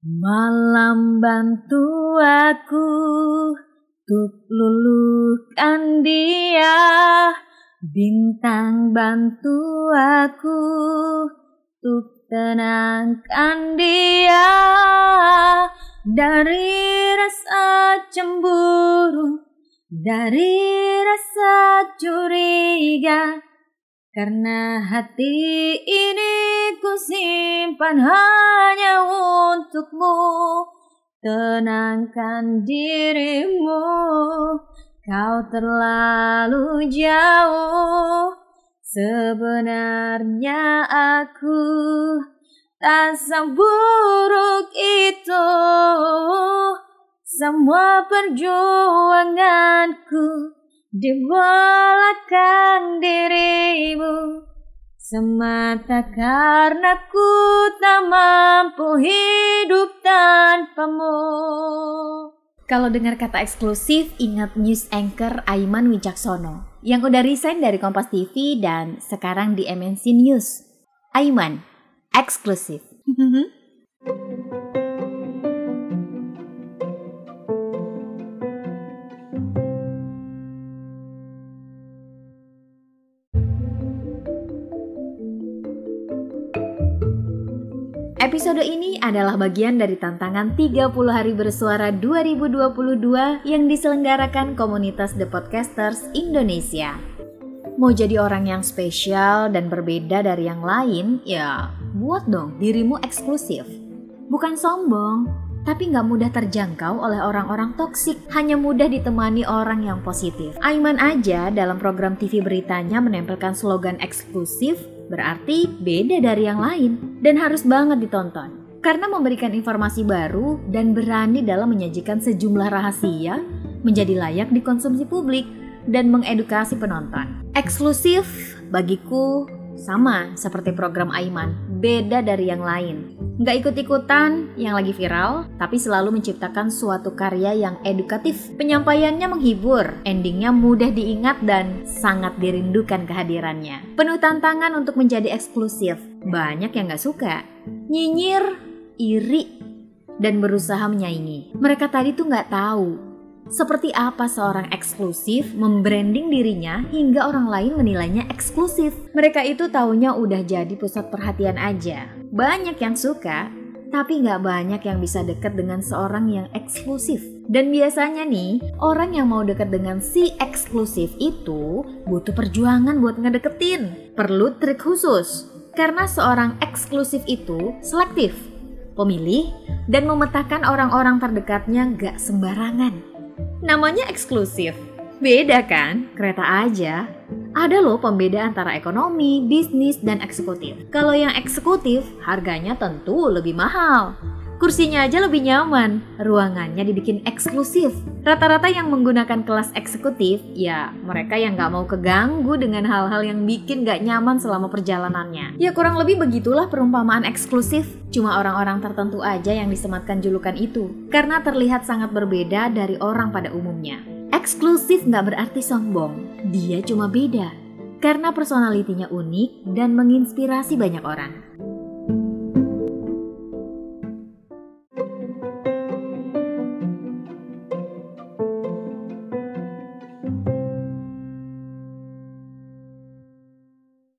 Malam bantu aku Untuk luluhkan dia. Bintang bantu aku Untuk tenangkan dia. Dari rasa cemburu Dari rasa curiga karena hati ini ku simpan hanya untukmu. Tenangkan dirimu Kau terlalu jauh. Sebenarnya aku Tak seburuk itu. Semua perjuanganku di belakang dirimu. Semata karena ku tak mampu hidup tanpamu Kalau dengar kata eksklusif, ingat news anchor Aiman Wicaksono yang udah resign dari Kompas TV dan sekarang di MNC News. Aiman, eksklusif. Episode ini adalah bagian dari tantangan 30 hari bersuara 2022 yang diselenggarakan komunitas The Podcasters Indonesia. Mau jadi orang yang spesial dan berbeda dari yang lain, ya buat dong dirimu eksklusif. Bukan sombong, tapi nggak mudah terjangkau oleh orang-orang toksik, hanya mudah ditemani orang yang positif. Aiman aja dalam program TV beritanya menempelkan slogan eksklusif berarti beda dari yang lain dan harus banget ditonton. Karena memberikan informasi baru dan berani dalam menyajikan sejumlah rahasia menjadi layak dikonsumsi publik dan mengedukasi penonton. Eksklusif bagiku sama seperti program Aiman, beda dari yang lain. Nggak ikut-ikutan yang lagi viral, tapi selalu menciptakan suatu karya yang edukatif. Penyampaiannya menghibur, endingnya mudah diingat dan sangat dirindukan kehadirannya. Penuh tantangan untuk menjadi eksklusif. Banyak yang nggak suka. Nyinyir, iri, dan berusaha menyaingi. Mereka tadi tuh nggak tahu seperti apa seorang eksklusif membranding dirinya hingga orang lain menilainya eksklusif. Mereka itu taunya udah jadi pusat perhatian aja. Banyak yang suka, tapi nggak banyak yang bisa deket dengan seorang yang eksklusif. Dan biasanya nih, orang yang mau deket dengan si eksklusif itu butuh perjuangan buat ngedeketin. Perlu trik khusus. Karena seorang eksklusif itu selektif, pemilih, dan memetakan orang-orang terdekatnya gak sembarangan. Namanya eksklusif. Beda kan? Kereta aja. Ada loh pembeda antara ekonomi, bisnis, dan eksekutif. Kalau yang eksekutif, harganya tentu lebih mahal. Kursinya aja lebih nyaman, ruangannya dibikin eksklusif. Rata-rata yang menggunakan kelas eksekutif, ya mereka yang gak mau keganggu dengan hal-hal yang bikin gak nyaman selama perjalanannya. Ya kurang lebih begitulah perumpamaan eksklusif. Cuma orang-orang tertentu aja yang disematkan julukan itu, karena terlihat sangat berbeda dari orang pada umumnya. Eksklusif gak berarti sombong, dia cuma beda. Karena personalitinya unik dan menginspirasi banyak orang.